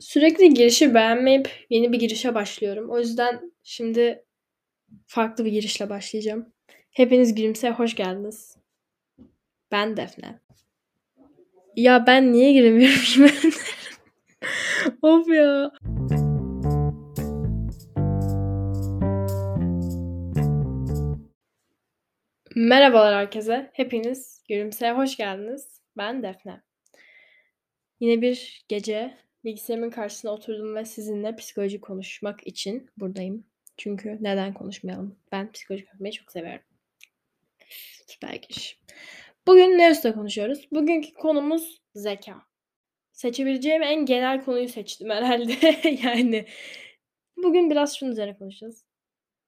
Sürekli girişi beğenmeyip yeni bir girişe başlıyorum. O yüzden şimdi farklı bir girişle başlayacağım. Hepiniz Gülümse'ye hoş geldiniz. Ben Defne. Ya ben niye giremiyorum şimdi? of ya. Merhabalar herkese. Hepiniz Gülümse'ye hoş geldiniz. Ben Defne. Yine bir gece bilgisayarımın karşısına oturdum ve sizinle psikoloji konuşmak için buradayım. Çünkü neden konuşmayalım? Ben psikoloji konuşmayı çok severim. Süper giriş. Bugün ne üstte konuşuyoruz? Bugünkü konumuz zeka. Seçebileceğim en genel konuyu seçtim herhalde. yani bugün biraz şunun üzerine konuşacağız.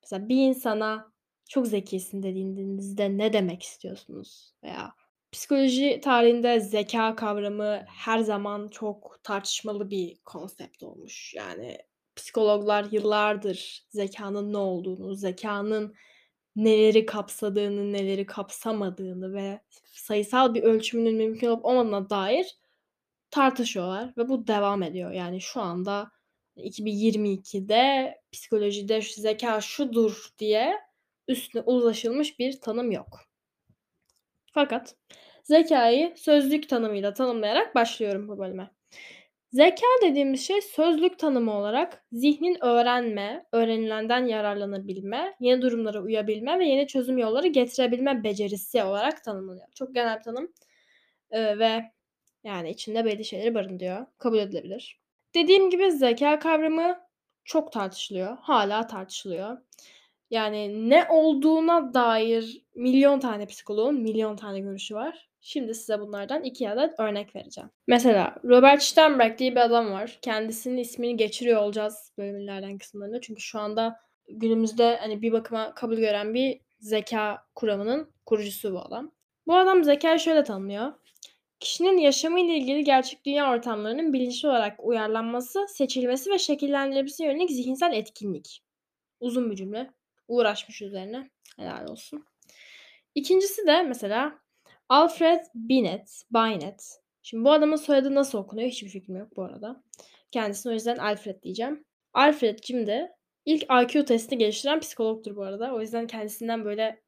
Mesela bir insana çok zekisin dediğinizde ne demek istiyorsunuz? Veya psikoloji tarihinde zeka kavramı her zaman çok tartışmalı bir konsept olmuş. Yani psikologlar yıllardır zekanın ne olduğunu, zekanın neleri kapsadığını, neleri kapsamadığını ve sayısal bir ölçümünün mümkün olup olmadığına dair tartışıyorlar ve bu devam ediyor. Yani şu anda 2022'de psikolojide şu zeka şudur diye üstüne ulaşılmış bir tanım yok. Fakat zekayı sözlük tanımıyla tanımlayarak başlıyorum bu bölüme. Zeka dediğimiz şey sözlük tanımı olarak zihnin öğrenme, öğrenilenden yararlanabilme, yeni durumlara uyabilme ve yeni çözüm yolları getirebilme becerisi olarak tanımlanıyor. Çok genel bir tanım ee, ve yani içinde belli şeyleri barındırıyor. Kabul edilebilir. Dediğim gibi zeka kavramı çok tartışılıyor. Hala tartışılıyor. Yani ne olduğuna dair milyon tane psikoloğun milyon tane görüşü var. Şimdi size bunlardan iki adet örnek vereceğim. Mesela Robert Sternberg diye bir adam var. Kendisinin ismini geçiriyor olacağız bölümlerden kısımlarında. Çünkü şu anda günümüzde hani bir bakıma kabul gören bir zeka kuramının kurucusu bu adam. Bu adam zekayı şöyle tanımlıyor. Kişinin yaşamı ile ilgili gerçek dünya ortamlarının bilinçli olarak uyarlanması, seçilmesi ve şekillendirilmesi yönelik zihinsel etkinlik. Uzun bir cümle. Uğraşmış üzerine. Helal olsun. İkincisi de mesela Alfred Binet, Binet. Şimdi bu adamın soyadı nasıl okunuyor hiçbir fikrim yok bu arada. Kendisine o yüzden Alfred diyeceğim. Alfred'cim de ilk IQ testini geliştiren psikologtur bu arada. O yüzden kendisinden böyle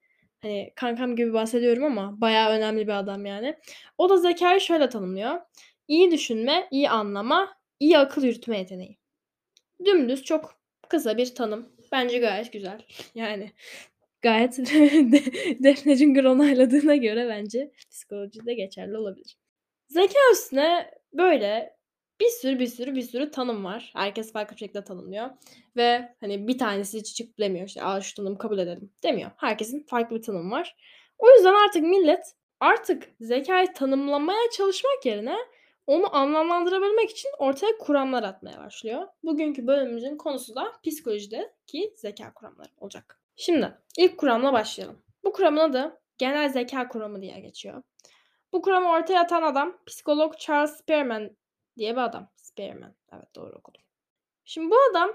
hani kankam gibi bahsediyorum ama bayağı önemli bir adam yani. O da zekayı şöyle tanımlıyor. İyi düşünme, iyi anlama, iyi akıl yürütme yeteneği. Dümdüz çok kısa bir tanım. Bence gayet güzel. Yani gayet Defne Cüngür onayladığına göre bence psikolojide geçerli olabilir. Zeka üstüne böyle bir sürü bir sürü bir sürü tanım var. Herkes farklı bir şekilde tanımlıyor. Ve hani bir tanesi hiç çıkıp demiyor işte şu tanımı kabul edelim demiyor. Herkesin farklı bir tanımı var. O yüzden artık millet artık zekayı tanımlamaya çalışmak yerine onu anlamlandırabilmek için ortaya kuramlar atmaya başlıyor. Bugünkü bölümümüzün konusu da psikolojideki zeka kuramları olacak. Şimdi ilk kuramla başlayalım. Bu kuramın adı genel zeka kuramı diye geçiyor. Bu kuramı ortaya atan adam psikolog Charles Spearman diye bir adam. Spearman. Evet doğru okudum. Şimdi bu adam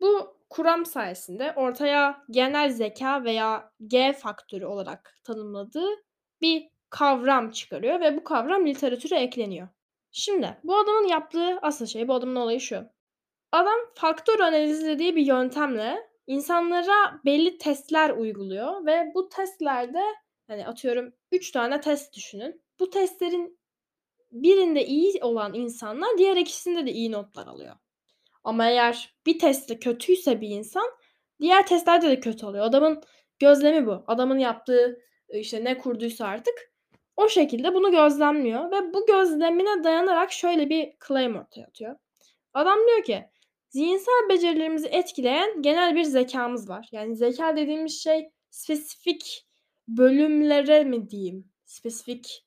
bu kuram sayesinde ortaya genel zeka veya G faktörü olarak tanımladığı bir kavram çıkarıyor ve bu kavram literatüre ekleniyor. Şimdi bu adamın yaptığı asıl şey, bu adamın olayı şu. Adam faktör analizi dediği bir yöntemle insanlara belli testler uyguluyor ve bu testlerde hani atıyorum 3 tane test düşünün. Bu testlerin birinde iyi olan insanlar diğer ikisinde de iyi notlar alıyor. Ama eğer bir testte kötüyse bir insan diğer testlerde de kötü oluyor. Adamın gözlemi bu. Adamın yaptığı işte ne kurduysa artık o şekilde bunu gözlemliyor ve bu gözlemine dayanarak şöyle bir claim ortaya atıyor. Adam diyor ki zihinsel becerilerimizi etkileyen genel bir zekamız var. Yani zeka dediğimiz şey spesifik bölümlere mi diyeyim? Spesifik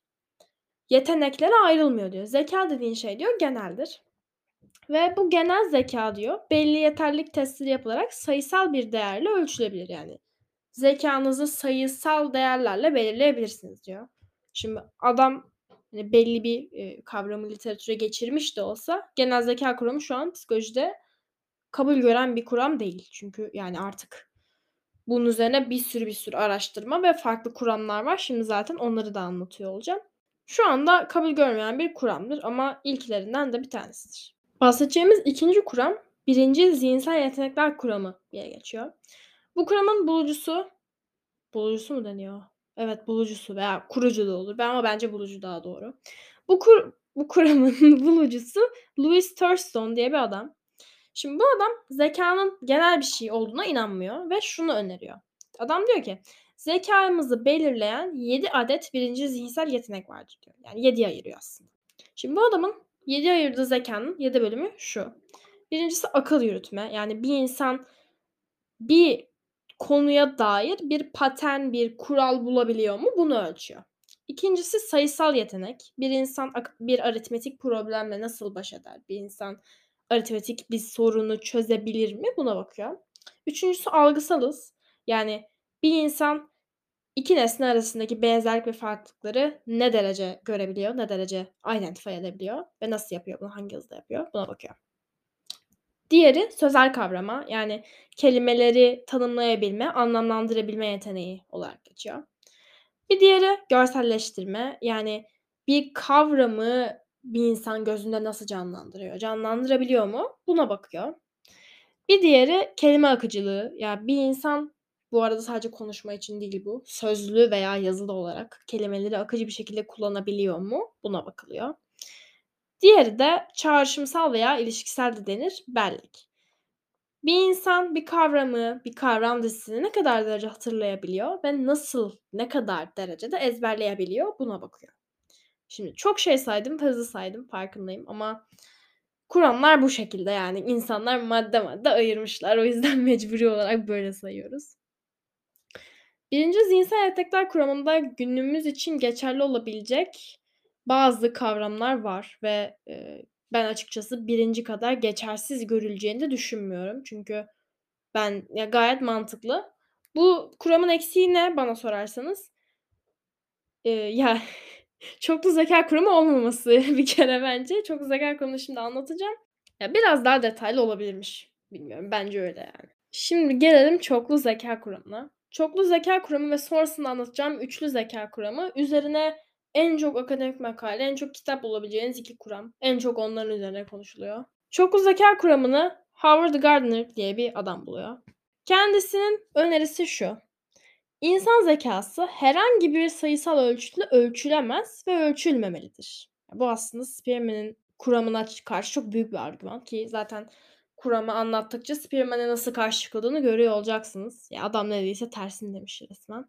yeteneklere ayrılmıyor diyor. Zeka dediğin şey diyor geneldir. Ve bu genel zeka diyor belli yeterlilik testleri yapılarak sayısal bir değerle ölçülebilir yani. Zekanızı sayısal değerlerle belirleyebilirsiniz diyor. Şimdi adam hani belli bir kavramı literatüre geçirmiş de olsa genel zeka kuramı şu an psikolojide kabul gören bir kuram değil. Çünkü yani artık bunun üzerine bir sürü bir sürü araştırma ve farklı kuramlar var. Şimdi zaten onları da anlatıyor olacağım. Şu anda kabul görmeyen bir kuramdır ama ilklerinden de bir tanesidir. Bahsedeceğimiz 2. kuram 1. zihinsel yetenekler kuramı diye geçiyor. Bu kuramın bulucusu bulucusu mu deniyor? Evet, bulucusu veya kurucu da olur. Ben ama bence bulucu daha doğru. Bu kur bu kuramın bulucusu Louis Thurston diye bir adam. Şimdi bu adam zekanın genel bir şey olduğuna inanmıyor ve şunu öneriyor. Adam diyor ki zekamızı belirleyen 7 adet birinci zihinsel yetenek vardır diyor. Yani 7'ye ayırıyor aslında. Şimdi bu adamın 7 ayırdığı zekanın 7 bölümü şu. Birincisi akıl yürütme. Yani bir insan bir konuya dair bir patern, bir kural bulabiliyor mu? Bunu ölçüyor. İkincisi sayısal yetenek. Bir insan bir aritmetik problemle nasıl baş eder? Bir insan aritmetik bir sorunu çözebilir mi? Buna bakıyor. Üçüncüsü algısalız. Yani bir insan iki nesne arasındaki benzerlik ve farklılıkları ne derece görebiliyor, ne derece identify edebiliyor ve nasıl yapıyor bunu, hangi hızda yapıyor buna bakıyor. Diğeri sözel kavrama yani kelimeleri tanımlayabilme, anlamlandırabilme yeteneği olarak geçiyor. Bir diğeri görselleştirme yani bir kavramı bir insan gözünde nasıl canlandırıyor, canlandırabiliyor mu? Buna bakıyor. Bir diğeri kelime akıcılığı. Yani bir insan bu arada sadece konuşma için değil bu. Sözlü veya yazılı olarak kelimeleri akıcı bir şekilde kullanabiliyor mu? Buna bakılıyor. Diğeri de çağrışımsal veya ilişkisel de denir bellik. Bir insan bir kavramı, bir kavram dizisini ne kadar derece hatırlayabiliyor ve nasıl, ne kadar derecede ezberleyebiliyor buna bakıyor. Şimdi çok şey saydım, hızlı saydım farkındayım ama kuramlar bu şekilde yani insanlar madde madde ayırmışlar. O yüzden mecburi olarak böyle sayıyoruz. Birinci zihinsel yetenekler kuramında günümüz için geçerli olabilecek bazı kavramlar var ve, eee, ben açıkçası birinci kadar geçersiz görüleceğini de düşünmüyorum. Çünkü ben ya, gayet mantıklı. Bu kuramın eksiği ne bana sorarsanız? Eee, ya, çoklu zeka kuramı olmaması bir kere bence. Çoklu zeka kuramını şimdi anlatacağım. Ya, biraz daha detaylı olabilirmiş. Bilmiyorum, bence öyle yani. Şimdi gelelim çoklu zeka kuramına. Çoklu zeka kuramı ve sonrasında anlatacağım üçlü zeka kuramı üzerine en çok akademik makale, en çok kitap bulabileceğiniz iki kuram. En çok onların üzerine konuşuluyor. Çoklu zeka kuramını Howard Gardner diye bir adam buluyor. Kendisinin önerisi şu. İnsan zekası herhangi bir sayısal ölçütle ölçülemez ve ölçülmemelidir. Bu aslında Spearman'in kuramına karşı çok büyük bir argüman ki zaten kuramı anlattıkça Spearman'e nasıl karşı çıkıldığını görüyor olacaksınız. Ya adam ne dediyse tersini demiş resmen.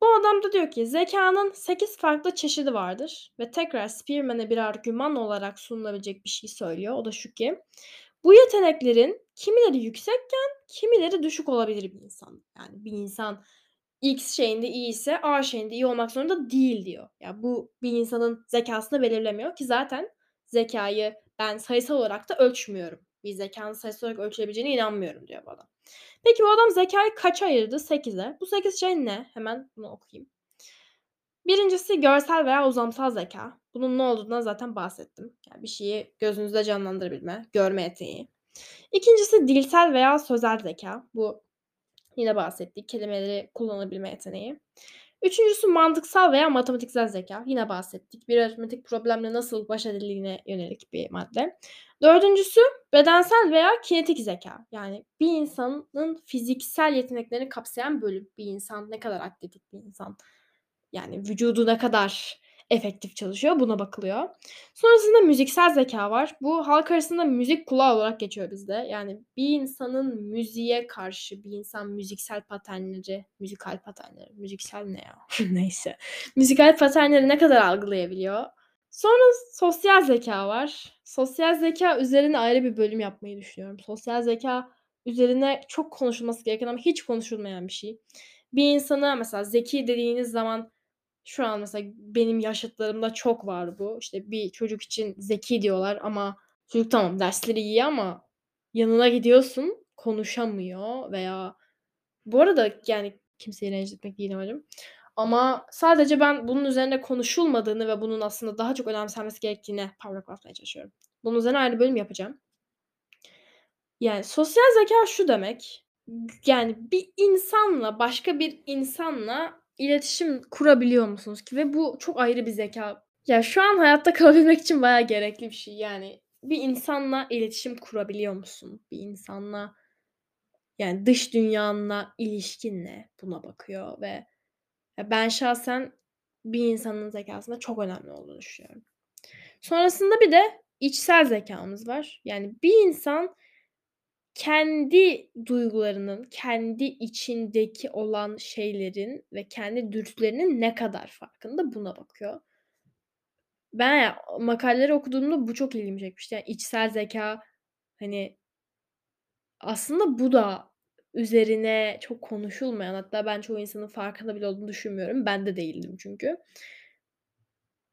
Bu adam da diyor ki zekanın 8 farklı çeşidi vardır ve tekrar Spearman'e bir argüman olarak sunulabilecek bir şey söylüyor. O da şu ki bu yeteneklerin kimileri yüksekken kimileri düşük olabilir bir insan. Yani bir insan X şeyinde iyi ise A şeyinde iyi olmak zorunda değil diyor. Ya yani bu bir insanın zekasını belirlemiyor ki zaten zekayı ben sayısal olarak da ölçmüyorum. Bir zekanın sayısal olarak ölçülebileceğine inanmıyorum diyor bu adam. Peki bu adam zekayı kaça ayırdı? 8'e. Bu 8 şey ne? Hemen bunu okuyayım. Birincisi görsel veya uzamsal zeka. Bunun ne olduğundan zaten bahsettim. Yani bir şeyi gözünüzde canlandırabilme, görme yeteneği. İkincisi dilsel veya sözel zeka. Bu yine bahsettik. Kelimeleri kullanabilme yeteneği. Üçüncüsü mantıksal veya matematiksel zeka. Yine bahsettik. Bir aritmetik problemle nasıl baş edildiğine yönelik bir madde. Dördüncüsü bedensel veya kinetik zeka. Yani bir insanın fiziksel yeteneklerini kapsayan bölüm. Bir insan ne kadar atletik bir insan. Yani vücudu ne kadar efektif çalışıyor buna bakılıyor. Sonrasında müziksel zeka var. Bu halk arasında müzik kulağı olarak geçiyor bizde. Yani bir insanın müziğe karşı bir insan müziksel paternleri, müzikal paternleri, müziksel ne ya? Neyse. Müzikal paternleri ne kadar algılayabiliyor? Sonra sosyal zeka var. Sosyal zeka üzerine ayrı bir bölüm yapmayı düşünüyorum. Sosyal zeka üzerine çok konuşulması gereken ama hiç konuşulmayan bir şey. Bir insana mesela zeki dediğiniz zaman şu an mesela benim yaşıtlarımda çok var bu. İşte bir çocuk için zeki diyorlar ama çocuk tamam dersleri iyi ama yanına gidiyorsun konuşamıyor veya bu arada yani kimseyi rencide etmek değil amacım. Ama sadece ben bunun üzerine konuşulmadığını ve bunun aslında daha çok önemsenmesi gerektiğine parmak basmaya çalışıyorum. Bunun üzerine ayrı bölüm yapacağım. Yani sosyal zeka şu demek. Yani bir insanla başka bir insanla iletişim kurabiliyor musunuz ki? Ve bu çok ayrı bir zeka. Ya şu an hayatta kalabilmek için bayağı gerekli bir şey. Yani bir insanla iletişim kurabiliyor musun? Bir insanla yani dış dünyanla ilişkin ne? Buna bakıyor ve ben şahsen bir insanın zekâsında çok önemli olduğunu düşünüyorum. Sonrasında bir de içsel zekâmız var. Yani bir insan kendi duygularının, kendi içindeki olan şeylerin ve kendi dürtülerinin ne kadar farkında buna bakıyor. Ben ya makaleleri okuduğumda bu çok ilgimi çekmişti. Yani içsel zekâ hani aslında bu da üzerine çok konuşulmayan hatta ben çoğu insanın farkında bile olduğunu düşünmüyorum. Ben de değildim çünkü.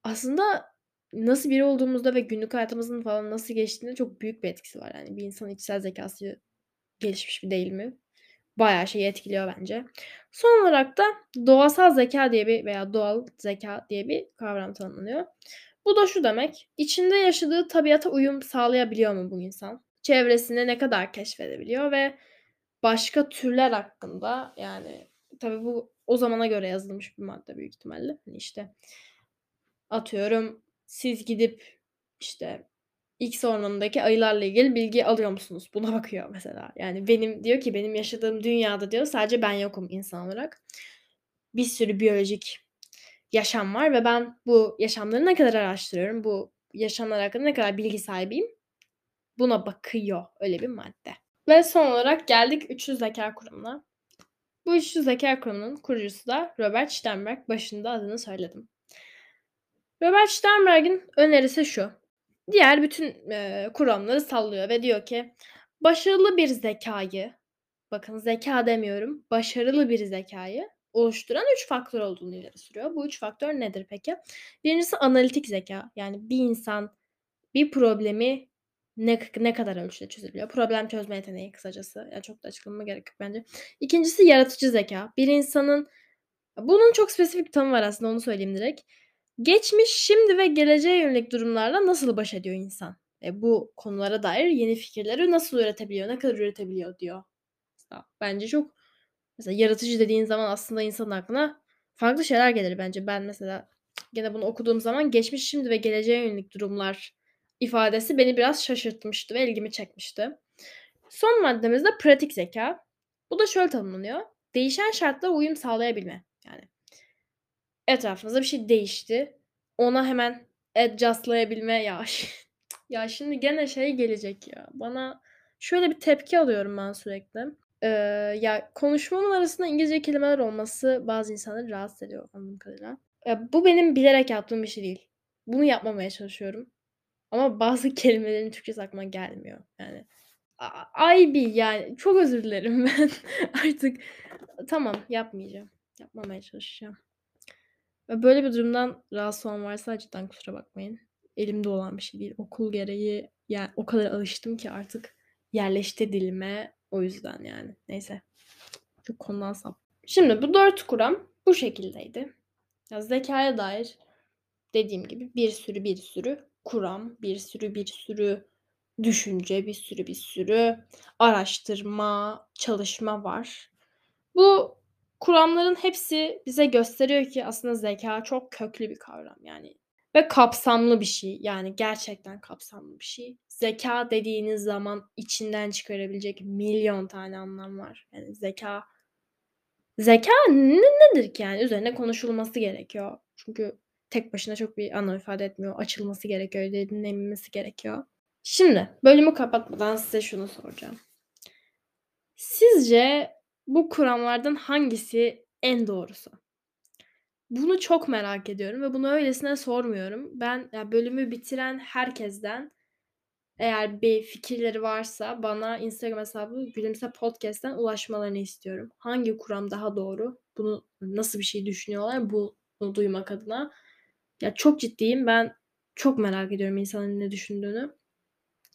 Aslında nasıl biri olduğumuzda ve günlük hayatımızın falan nasıl geçtiğinde çok büyük bir etkisi var. Yani bir insanın içsel zekâsı gelişmiş mi değil mi? Bayağı şeyi etkiliyor bence. Son olarak da doğasal zekâ diye bir veya doğal zekâ diye bir kavram tanımlanıyor. Bu da şu demek, içinde yaşadığı tabiata uyum sağlayabiliyor mu bu insan? Çevresinde ne kadar keşfedebiliyor ve başka türler hakkında yani tabii bu o zamana göre yazılmış bir madde büyük ihtimalle. Hani işte atıyorum siz gidip işte X ormanındaki ayılarla ilgili bilgi alıyor musunuz? Buna bakıyor mesela. Yani benim diyor ki benim yaşadığım dünyada diyor sadece ben yokum insan olarak. Bir sürü biyolojik yaşam var ve ben bu yaşamları ne kadar araştırıyorum? Bu yaşamlar hakkında ne kadar bilgi sahibiyim? Buna bakıyor öyle bir madde. Ve son olarak geldik üçlü zeka kurumuna. Bu üçlü zeka kurumunun kurucusu da Robert Sternberg. Başında adını söyledim. Robert Sternberg'in önerisi şu. Diğer bütün e, kuramları sallıyor ve diyor ki başarılı bir zekayı bakın zeka demiyorum başarılı bir zekayı oluşturan üç faktör olduğunu ileri sürüyor. Bu üç faktör nedir peki? Birincisi analitik zeka. Yani bir insan bir problemi ne, ne kadar ölçüde çözebiliyor? Problem çözme yeteneği kısacası. Yani çok da açıklamama gerek yok bence. İkincisi yaratıcı zeka. Bir insanın bunun çok spesifik bir tanımı var aslında onu söyleyeyim direkt. Geçmiş, şimdi ve geleceğe yönelik durumlarla nasıl baş ediyor insan? E, bu konulara dair yeni fikirleri nasıl üretebiliyor, ne kadar üretebiliyor diyor. Bence çok mesela yaratıcı dediğin zaman aslında insanın aklına farklı şeyler gelir bence. Ben mesela gene bunu okuduğum zaman geçmiş, şimdi ve geleceğe yönelik durumlar ifadesi beni biraz şaşırtmıştı ve ilgimi çekmişti. Son maddemiz de pratik zeka. Bu da şöyle tanımlanıyor. Değişen şartlara uyum sağlayabilme. Yani etrafınızda bir şey değişti. Ona hemen adjustlayabilme ya. ya şimdi gene şey gelecek ya. Bana şöyle bir tepki alıyorum ben sürekli. Ee, ya konuşmamın arasında İngilizce kelimeler olması bazı insanları rahatsız ediyor anladığım kadarıyla. Ya, bu benim bilerek yaptığım bir şey değil. Bunu yapmamaya çalışıyorum. Ama bazı kelimelerin Türkçesi aklıma gelmiyor. Yani ay bir yani çok özür dilerim ben artık tamam yapmayacağım. Yapmamaya çalışacağım. Böyle bir durumdan rahatsız olan varsa cidden kusura bakmayın. Elimde olan bir şey değil. Okul gereği yani o kadar alıştım ki artık yerleşti dilime. O yüzden yani. Neyse. Çok konudan sap. Şimdi bu dört kuram bu şekildeydi. Ya zekaya dair dediğim gibi bir sürü bir sürü kuram, bir sürü bir sürü düşünce, bir sürü bir sürü araştırma, çalışma var. Bu kuramların hepsi bize gösteriyor ki aslında zeka çok köklü bir kavram yani ve kapsamlı bir şey. Yani gerçekten kapsamlı bir şey. Zeka dediğiniz zaman içinden çıkarabilecek milyon tane anlam var. Yani zeka zeka ne, nedir ki yani üzerine konuşulması gerekiyor. Çünkü tek başına çok bir anlam ifade etmiyor. Açılması gerekiyor, dinlenilmesi gerekiyor. Şimdi bölümü kapatmadan size şunu soracağım. Sizce bu kuramlardan hangisi en doğrusu? Bunu çok merak ediyorum ve bunu öylesine sormuyorum. Ben ya bölümü bitiren herkesten eğer bir fikirleri varsa bana Instagram hesabı Gülümse Podcast'ten ulaşmalarını istiyorum. Hangi kuram daha doğru? Bunu nasıl bir şey düşünüyorlar? Bunu duymak adına. Ya çok ciddiyim. Ben çok merak ediyorum insanın ne düşündüğünü.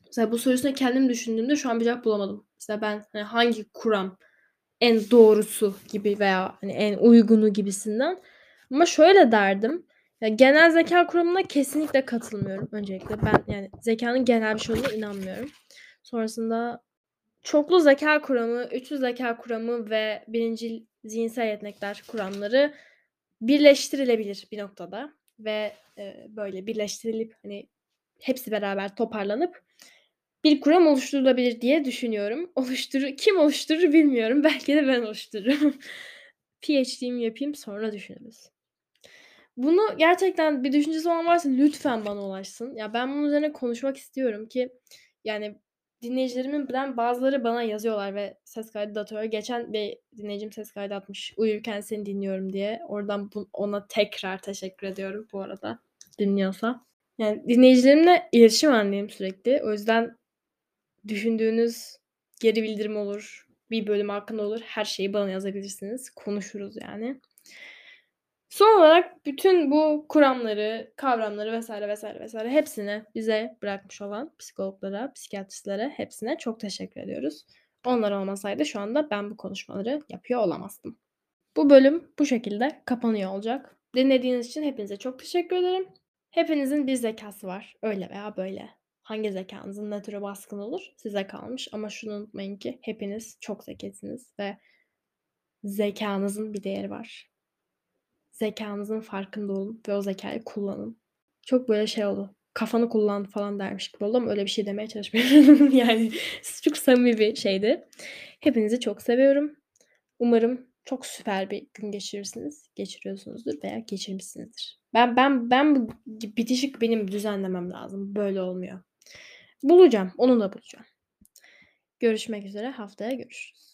Mesela bu sorusuna kendim düşündüğümde şu an bir cevap bulamadım. Mesela ben hani hangi kuram en doğrusu gibi veya hani en uygunu gibisinden. Ama şöyle derdim. Ya genel zeka kuramına kesinlikle katılmıyorum öncelikle. Ben yani zekanın genel bir şey olduğuna inanmıyorum. Sonrasında çoklu zeka kuramı, üçlü zeka kuramı ve birinci zihinsel yetenekler kuramları birleştirilebilir bir noktada ve e, böyle birleştirilip hani hepsi beraber toparlanıp bir kuram oluşturulabilir diye düşünüyorum. Oluşturur kim oluşturur bilmiyorum. Belki de ben oluştururum. PhD'mi yapayım, sonra düşünürüz. Bunu gerçekten bir düşüncesi olan varsa lütfen bana ulaşsın. Ya, ben bunun üzerine konuşmak istiyorum ki yani dinleyicilerimin bazıları bana yazıyorlar ve ses kaydı da atıyor. Geçen bir dinleyicim ses kaydı atmış, "Uyurken seni dinliyorum." diye. Oradan bu ona tekrar teşekkür ediyorum bu arada dinliyorsa. Yani dinleyicilerimle iletişim hâlindeyim sürekli. O yüzden düşündüğünüz geri bildirim olur, bir bölüm hakkında olur, her şeyi bana yazabilirsiniz. Konuşuruz yani. Son olarak bütün bu kuramları, kavramları vs. vs. vs. hepsini bize bırakmış olan psikologlara, psikiyatristlere hepsine çok teşekkür ediyoruz. Onlar olmasaydı şu anda ben bu konuşmaları yapıyor olamazdım. Bu bölüm bu şekilde kapanıyor olacak. Dinlediğiniz için hepinize çok teşekkür ederim. Hepinizin bir zekası var. Öyle veya böyle. Hangi zekanızın ne türe baskın olur size kalmış ama şunu unutmayın ki hepiniz çok zekisiniz ve zekanızın bir değeri var. Zekanızın farkında olun ve o zekayı kullanın. Çok böyle şey oldu. Kafanı kullan falan dermiş gibi oldu ama öyle bir şey demeye çalışmıyorum. yani çok samimi bir şeydi. Hepinizi çok seviyorum. Umarım çok süper bir gün geçirirsiniz. Geçiriyorsunuzdur veya geçirmişsinizdir. Ben ben ben bitişik benim düzenlemem lazım. Böyle olmuyor. Bulacağım. Onu da bulacağım. Görüşmek üzere. Haftaya görüşürüz.